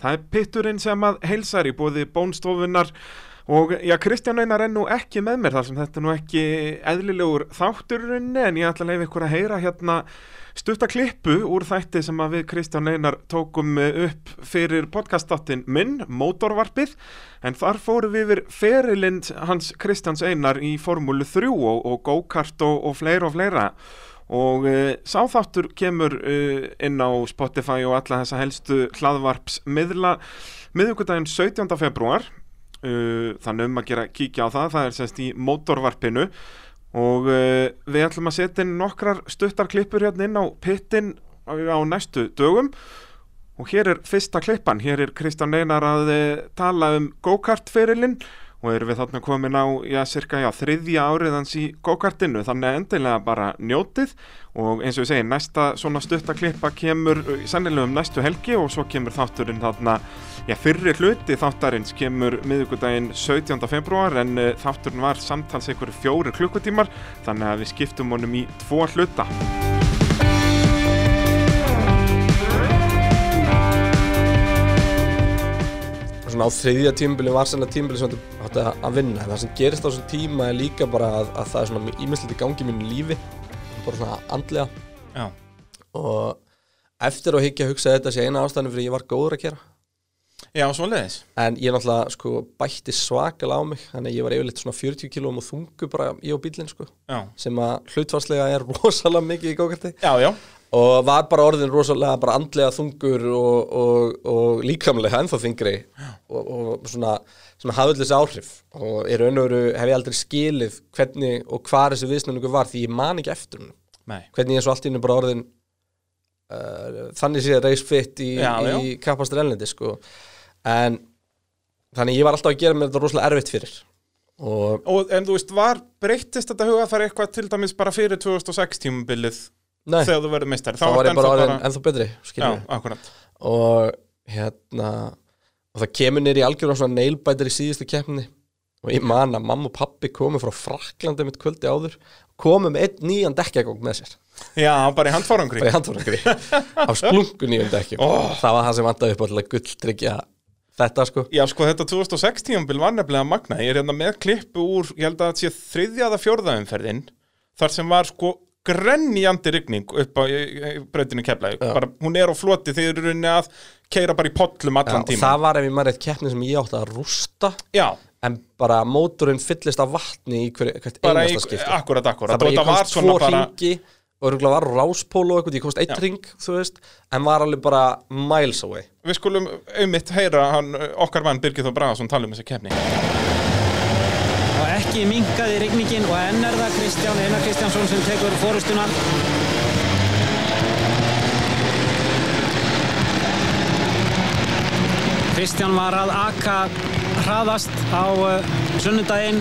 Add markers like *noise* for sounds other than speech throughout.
Það er pitturinn sem að heilsar í bóði bónstofunar og já, Kristján Einar er nú ekki með mér þar sem þetta er nú ekki eðlilegur þátturunni en ég ætla að leiða ykkur að heyra hérna stuttaklipu úr þætti sem að við Kristján Einar tókum upp fyrir podcastáttin minn, Mótorvarpið en þar fórum við yfir ferilinn hans Kristjáns Einar í Formúlu 3 og, og go-kart og, og fleira og fleira og uh, sáþáttur kemur uh, inn á Spotify og alla þessa helstu hlaðvarpsmiðla miðugudaginn 17. februar uh, þannig um að gera kíkja á það það er sérst í mótorvarpinu. Og við ætlum að setja inn nokkrar stuttar klippur hérna inn á pittin á, næstu dögum. Og hér er fyrsta klippan, hér er Kristján Einar að tala um go-kart ferilinn og erum við þarna komin á, já, cirka, já, þriðja áriðans í go-kartinu, þannig endilega bara njótið og eins og ég segi, næsta svona stuttaklippa kemur sannilega um næstu helgi og svo kemur þátturinn þarna, já, fyrri hluti þáttarins kemur miðugudaginn 17. februar en uh, þátturinn var samtals einhverju fjóri klukkutímar, þannig að við skiptum honum í tvo hluta. Svona á þriðja tímabili var svona tímabili sem átti að vinna en það sem gerist á þessum tíma er líka bara að, að það er svona ímestlítið gangi í mínu lífi bara svona andlega Já. og eftir að higgja að hugsa þetta sé eina ástæðinu fyrir ég var góður að gera Já, svoleiðis. en ég náttúrulega sko bætti svakalega á mig þannig að ég var yfirleitt svona 40 kílóum og þungu bara ég og bílinn sko Já. sem að hlutfarslega er *laughs* rosalega mikið í gókarti Já, já. og var bara orðin rosalega bara andlega þungur og, og, og líkamlega ennþá þingri og, og svona allir þessi áhrif og í raun og veru hef ég aldrei skilið hvernig og hvað þessi viðsnöningu var því ég man ekki eftir hún hvernig ég svo allt í hennu bara orðin uh, þannig sé race fit í, Já, já. í kapastur ellendi sko en þannig ég var alltaf að gera mér þetta rosalega erfitt fyrir. Og Og, en þú veist, var breyttist þetta hugafæri eitthvað til dæmis bara fyrir 2006 tímabilið nei, þegar þú verður meistari? þá var ég bara orðin ennþá betri Já, og hérna og það kemur nýr í algjörðan svona nailbætir í síðustu keppni. Og ég man að mamma og pappi komu frá Fraklandi mitt kvöldi áður komu með einn nýjan dekkjagóng með sér. Já, bara í handfárangri. bara í handfórangri *laughs* á splungu nýjum dekkjum. Oh. það var það sem vandaði upp að gulltryggja þetta sko Já, sko, þetta 2006 tímabil var nefnilega magna. Ég er hérna með klippu úr, ég held að þetta sé þriðjaða fjórðaumferðin, þar sem var sko grenjandi rigning upp á keflaði. Bara, hún er á floti þegar eru rauninni að keira bara í pollum Já, allan og tíma. það var ef ég maður eitt keppni sem ég átti að rústa Já, en bara mótorinn fyllist af vatni í hver, hvert bara einasta skipti akkurat, akkurat. það bara ég komst tvo bara, ringi og örgulega var ráspól og eitthvað, ég komst eitt Já. ring þú veist, en var alveg bara miles away við skulum auðmitt heyra hann, okkar mann Birgir Þó Bragason tala um þessa kefni. og ekki minkaði rigningin og enn er það Kristján Einar Kristjánsson sem tekur fórustuna Kristján var að aka hraðast á uh, sunnudaginn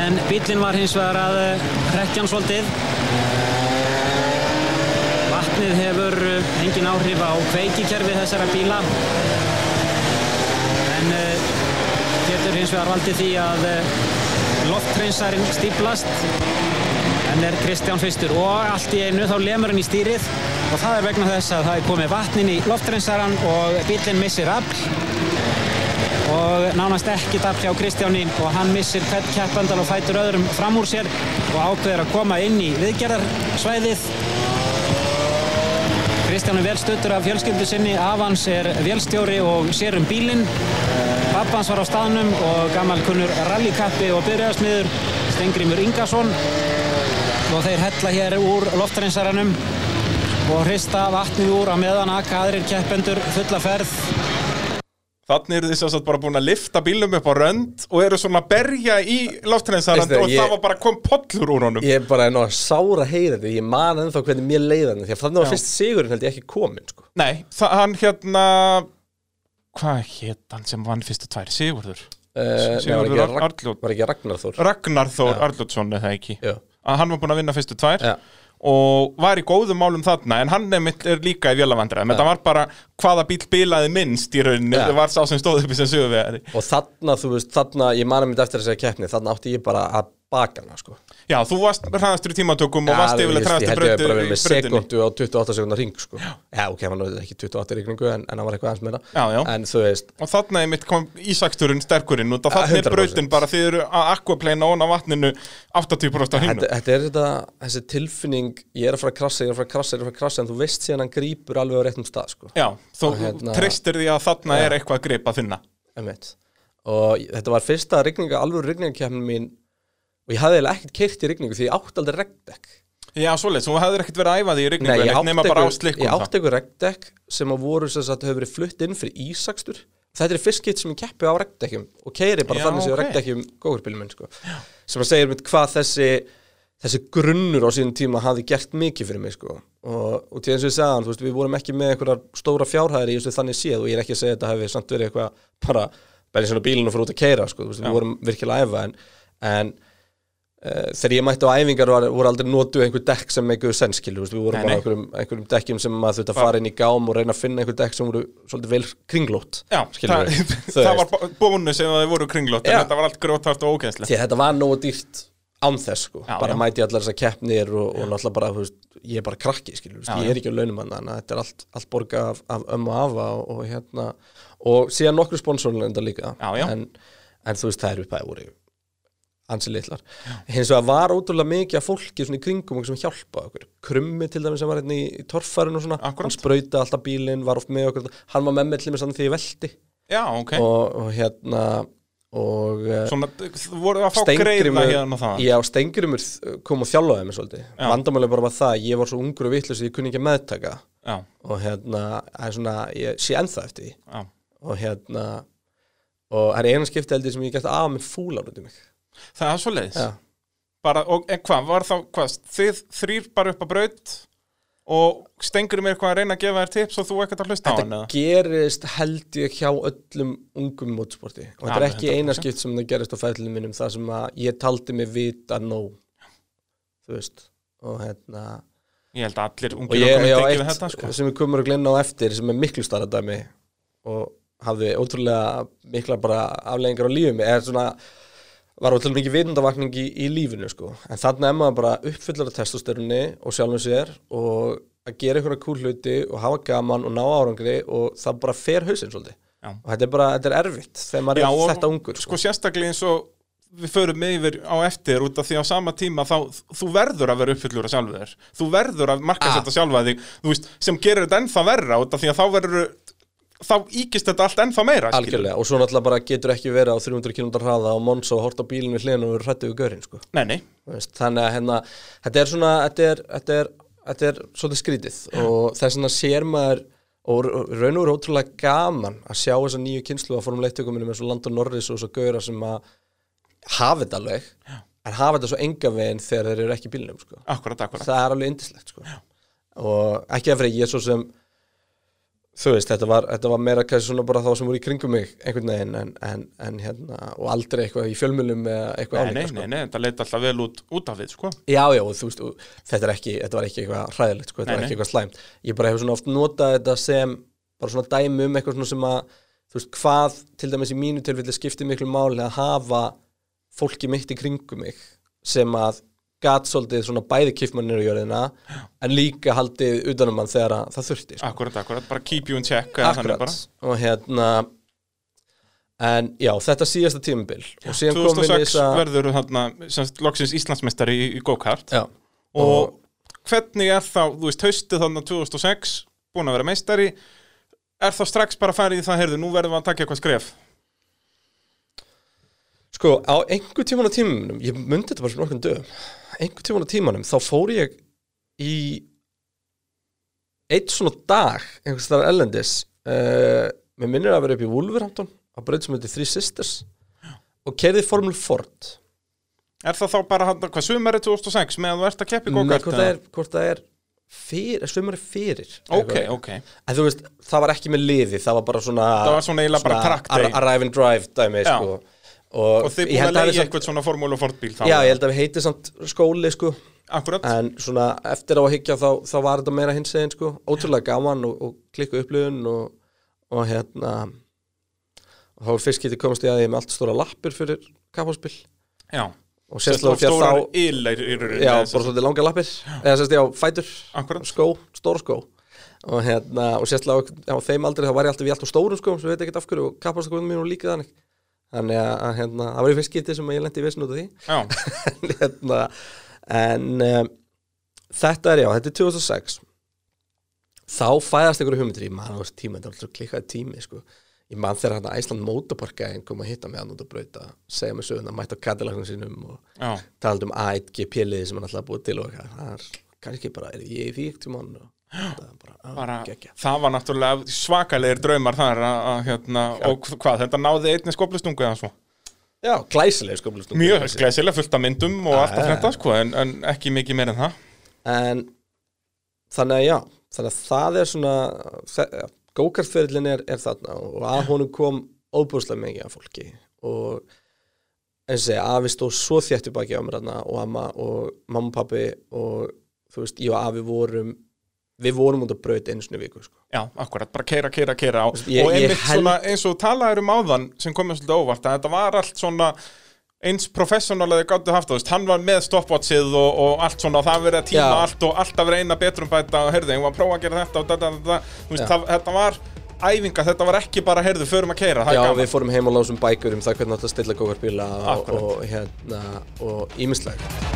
en bílinn var hins vegar að uh, hrekkja hann svolítið. Vatnið hefur uh, engin áhrif á kveikikerfi þessara bíla. En uh, getur hins vegar valdið því að loftreynsarinn stíplast en er Kristján fyrstur og allt í einu þá lemur hann í stýrið. Og það er vegna þess að það er komið vatnin í loftreynsarinn og bílinn missir afl og nánast ekki afl hjá Kristjáni og hann missir hvern keppandal og fætur öðrum fram úr sér og ákveður að koma inn í viðgerðarsvæðið Kristján er vel stuttur af fjölskyldu sinni, Avans er vélstjóri og sér um bílinn. Pappans var á staðnum og gammal kunnur rallykappi og byrjaðasmiður Stengrimur Ingarsson og þeir hella hér úr loftreinsaranum og hrista vatnið úr á meðan akka aðrir keppendur fulla ferð. Þannig eru þið svo bara búin að lifta bílum upp á rönd og eru svona að berja í loftrensarand Veistu, og ég- það var bara kom pollur úr honum. ég er bara enn á að sára heyra þetta ég man ennþá hvernig mér leiðan því að þannig var fyrst sigurinn held ég ekki komin sko. Nei, það, hann hérna, hvað hétt hann sem vann fyrstu tvær? Sigurður? uh, nei, var, Sigurður ekki Ar- Ragn, Arnljót. var ekki Ragnar Þór Ragnar Þór Arljótsson eða ekki. Já. Hann var búin að vinna fyrstu tvær. Já. Og var í góðum málum þarna en hann nefnitt er líka í vélavandræðum. Þetta var bara hvaða bíl bilaði minnst í rauninni, Já. það var sá sem stóð upp í sem söguvegari og þarna, þú veist, þarna ég manna mitt eftir þessari keppni þarna átti ég bara að bakana sko. Já, þú varst hraðastur í tímatökum og varst Já, yfirleitt ég- hraðastur Ég held ég verið í með brautinni sekundu á 28 sekundar ring sko. Já, ok, hann var ekki 28 rigningu en, en hann var eitthvað aðeins meira Já, já. En þú veist, Og er mitt kom ísaksturinn sterkurinn og þarna er 100%. brautin bara þið eru að aquaplana ón á vatninu 80% á hínu þetta, þetta er þetta, þessi tilfinning Ég er að fara að krassa, ég er að fara að krassa, ég er að fara að krassa En þú veist síðan hann grípur alveg á réttum stað sko. Já, þú Og hérna- treystir því að Já. er eitthvað að gripa þinna Einmitt. Og þetta var fyrsta alveg rigningakefnin mín Og ég hafði eiginlega ekkert keirt í rigningu Því ég átti aldrei regndekk Já, svoleiðis, þú hefðir ekkert verið að æfa því í Nei, rigningu ég en átti á einhver- ég átti einhver regndekk sem að voru sem sagt hefur verið flutt inn fyrir ísakstur þetta er fyrst skipt sem ég keppi á regndekkjum og keiri bara Já, þannig sem ok. okay. regndekkjum góðurbílum minn sko. sem að segja mitt hvað þessi þessi grunnur á sínum tíma hafi gert mikið fyrir mig sko. og, og til eins og ég þú veist, við vorum ekki með einhverjar stóra fjárhæðir í þannig séð og ég er ekki að segja að þetta hefði samt verið eitthvað bara eins og bílinu fyrir út að keira sko, við vorum virkilega að æfa en, en þegar ég mætti á æfingar var, voru aldrei notuð einhver dekk sem einhver senskilu við vorum Nei, bara nei. einhverjum, einhverjum dekkjum sem maður þurfti að fara inn í gám og reyna að finna einhver dekk sem voru svolítið vel kringlót Já, það, *laughs* það veist. var bónus ef það voru kringlótt en Já. þetta var allt grótart og ógæðslega því þetta var nógu dýrt án þess sko. Bara mæti allar þessar keppnir og, og náttúrulega bara, veist, ég er bara krakki skilur, Já, ég er ekki á launum hann þannig að þetta er allt, allt borga af, af ömmu og afa og, og hérna og síðan nokkru sponsorinn enda líka. En, en þú veist, það er upphæði voru ansi litlar. Hins vegar var ótrúlega mikið af fólki svona í kringum sem hjálpa okkur. Krummi til dæmis sem var hérna í, torfærun og svona Akkúrat. hann sprauta alltaf bílinn, var oft með okkur. Hann var með með til mér þannig því ég velti. Já, ok. Og, og hérna og eh, Svona, þú voru að fá greiða hérna það Já, Stengrimur kom og þjálfaði mig svolítið. Já. Vandamáli bara var það, ég var svo ungur og vitlaus að ég kunni ekki að meðtaka. Já, og hérna, það er svona, ég sé ennþá eftir því. Já. Og hérna og það er eina skipti heldur sem ég gæti af með fúlar út í mig Það er svo leiðis og, En hvað, var þá, hvað, þið þrýr bara upp á braut og stengur mér eitthvað að reyna að gefa þér tips og þú ekkert að hlusta á hann Þetta eða? gerist held ég hjá öllum ungum mótsporti og þetta er ekki eina 100%. skipt sem það gerist á fæðlunum mínum þar sem að ég taldi mig vita nóg þú veist og hérna Ég held að allir og ungir ég á tekið við þetta sko. sem við komum að glenna á eftir sem er miklu starra dæmi og hafði ótrúlega mikla bara afleggingar á lífum er svona var ótrúlega mikið vitundavakning í, í lífinu sko. en þannig er maður bara uppfyllar af testosterunni og sjálfum sér og að gera einhverja kúl hluti og hafa gaman og ná árangri og það bara fer hausinn svolítið Já. og þetta er bara, þetta er erfitt þegar maður Já, er þetta ungur Sko sérstaklega eins og við förum með yfir á eftir út af því á sama tíma þá þú verður að vera uppfyllur að sjálfu þér þú verður að marka Ah. þetta sjálfa þig þú veist, sem gerir þetta ennþá verra út af því að þá verður þá íkist þetta allt ennþá meira algjörlega og svo náttúrulega bara getur ekki verið á 300 km hraða og Monsa og hort á bílinn við hliðin og verið hrættið við görinn sko. Nei, nei, veist, þannig að hérna, þetta er svona þetta er, þetta er, þetta er svolítið skrítið. Og þess vegna sér maður og raun og veru ótrúlega gaman að sjá þessa nýju kynslu að formuleitt leitttökuminu með svo Landon Norris og svo gauðra sem að hafa þetta alveg. En hafa þetta svo enga veginn þegar þeir eru ekki í bílnum sko. akkurat, akkurat. Það er alveg indislegt sko. og ekki að fyrir ég svo sem þú veist, þetta var, þetta var meira kannski svona bara þá sem voru í kringum mig einhvern veginn en, en, en hérna, og aldrei eitthvað í fjölmjölum eða eitthvað Nei, nei, álíka, sko. nei, nei, þetta leit alltaf vel út út af við, sko Já, já, og þú veist, og þetta, ekki, þetta var ekki eitthvað hræðilegt, sko, þetta Nei, var ekki eitthvað slæmt. Ég bara hefur svona oft notað þetta sem bara svona dæmi um eitthvað svona sem að, þú veist, hvað til dæmis í mínu tilfelli skiptir miklu máli að hafa fólki mitt í kringum mig sem að gat svolítið svona bæði kiffmannir í jörðina en líka haldið utanum hann þegar að það þurfti, sko. Akkurat, akkurat, bara keep you in check Akkurat, bara. og hérna en já, þetta síðasta tímabil. Og síðan kom við 2006 þessa verður þarna semst, loksins Íslandsmeistari í, í go-kart. Já, og hvernig er þá, þú veist, haustið þannig 2006 búin að vera meistari. Er þá strax bara að fara í það, heyrðu, nú verðum við að taka eitthvað skref? Sko, á einhver tíman á tímanum, ég myndi þetta bara fyrir nokkurn dögum, einhver tíman á tímanum, þá fór ég í eitt svona dag, einhvers þar ellendis, uh, mér minnir að vera upp í Wolverhampton, á braut sem heitir Three Sisters, og kerði Formule Ford. Er það þá bara, hvað, sumari 2006 meðan þú ert að keppi Nei, go-kart? hvort það er, er fyrir, svömmari fyrir. Ok, eitthvað. ok, En veist, það var ekki með liði, það var bara svona... Það var svona Arrive and drive dæmi, Já. sko. Og, og þið búin að leiði eitthvað svona formúlu fortbíl þá? Já, ég held að við heitið samt skóli, sko. Akkurat, En svona eftir á að hyggja þá, þá var þetta meira hins eginn sko, ótrúlega gaman og, og klikku upplifun og, og hérna og þá var fyrst getið komast í að ég með allt stóra lappir fyrir kapháspil já, og sérstaklega stórar þá ylir í rauninni já, bara svolítið langa lappir. Eða sérst, já, fætur, Akkurat. skó, stóra skó. Og hérna, og sérstaklega á þeim aldrei þá var ég alltaf þannig að, að hérna, það var í fyrst getið sem að ég lendi í vissin út af því. *laughs* En, hérna, en um, þetta er já, þetta er 2006 þá fæðast einhverju hugmyndir. Í þessu tíma, þetta er alltaf klikkaði tími sko. ég mann þegar hann Æsland Motorparkæðin kom að hitta mig hann út að brauta segja mig söguna, mæta á Cadillac sínum og já, talað um A1GP-liði sem hann alltaf búið til og það er kannski bara, er ég í ekkert tíma og það bara, á, bara það var náttúrulega svakalegir draumar þar að, hérna, og hvað, þetta náði einni skoplustungu eða svo? Já, glæsileg skoplustum Mjög glæsilega fullt af myndum og allt að já, þetta sko, en, en ekki mikið meir en það. En þannig að já þannig að það er svona gókartferðlin er, er þarna og að honum kom óbúslega mikið af fólki og eins og segja, afi stóð svo þétt í baki á mér þarna og amma og mamma og pappi og þú veist, ég og afi vorum við vorum út að braut einu í viku sko. Já, akkurat, bara keira, keira, keira á og einmitt held- svona eins og talaður um áðan sem komið svolítið óvart að þetta var allt svona eins professional að þau gáttu haft það, þú veist, hann var með stopwatchið og, og allt svona og það verið að tíma Já. allt og alltaf verið eina betrum bæta og heyrðu, ég var að prófa að gera þetta og þetta, þetta, þú veist, það, þetta var æfinga, þetta var ekki bara, heyrðu, förum að keira, Já, við fórum heim og lásum bækur um það hvernig átt að stilla gókartbíla og, Akkurat. og hérna og ímislega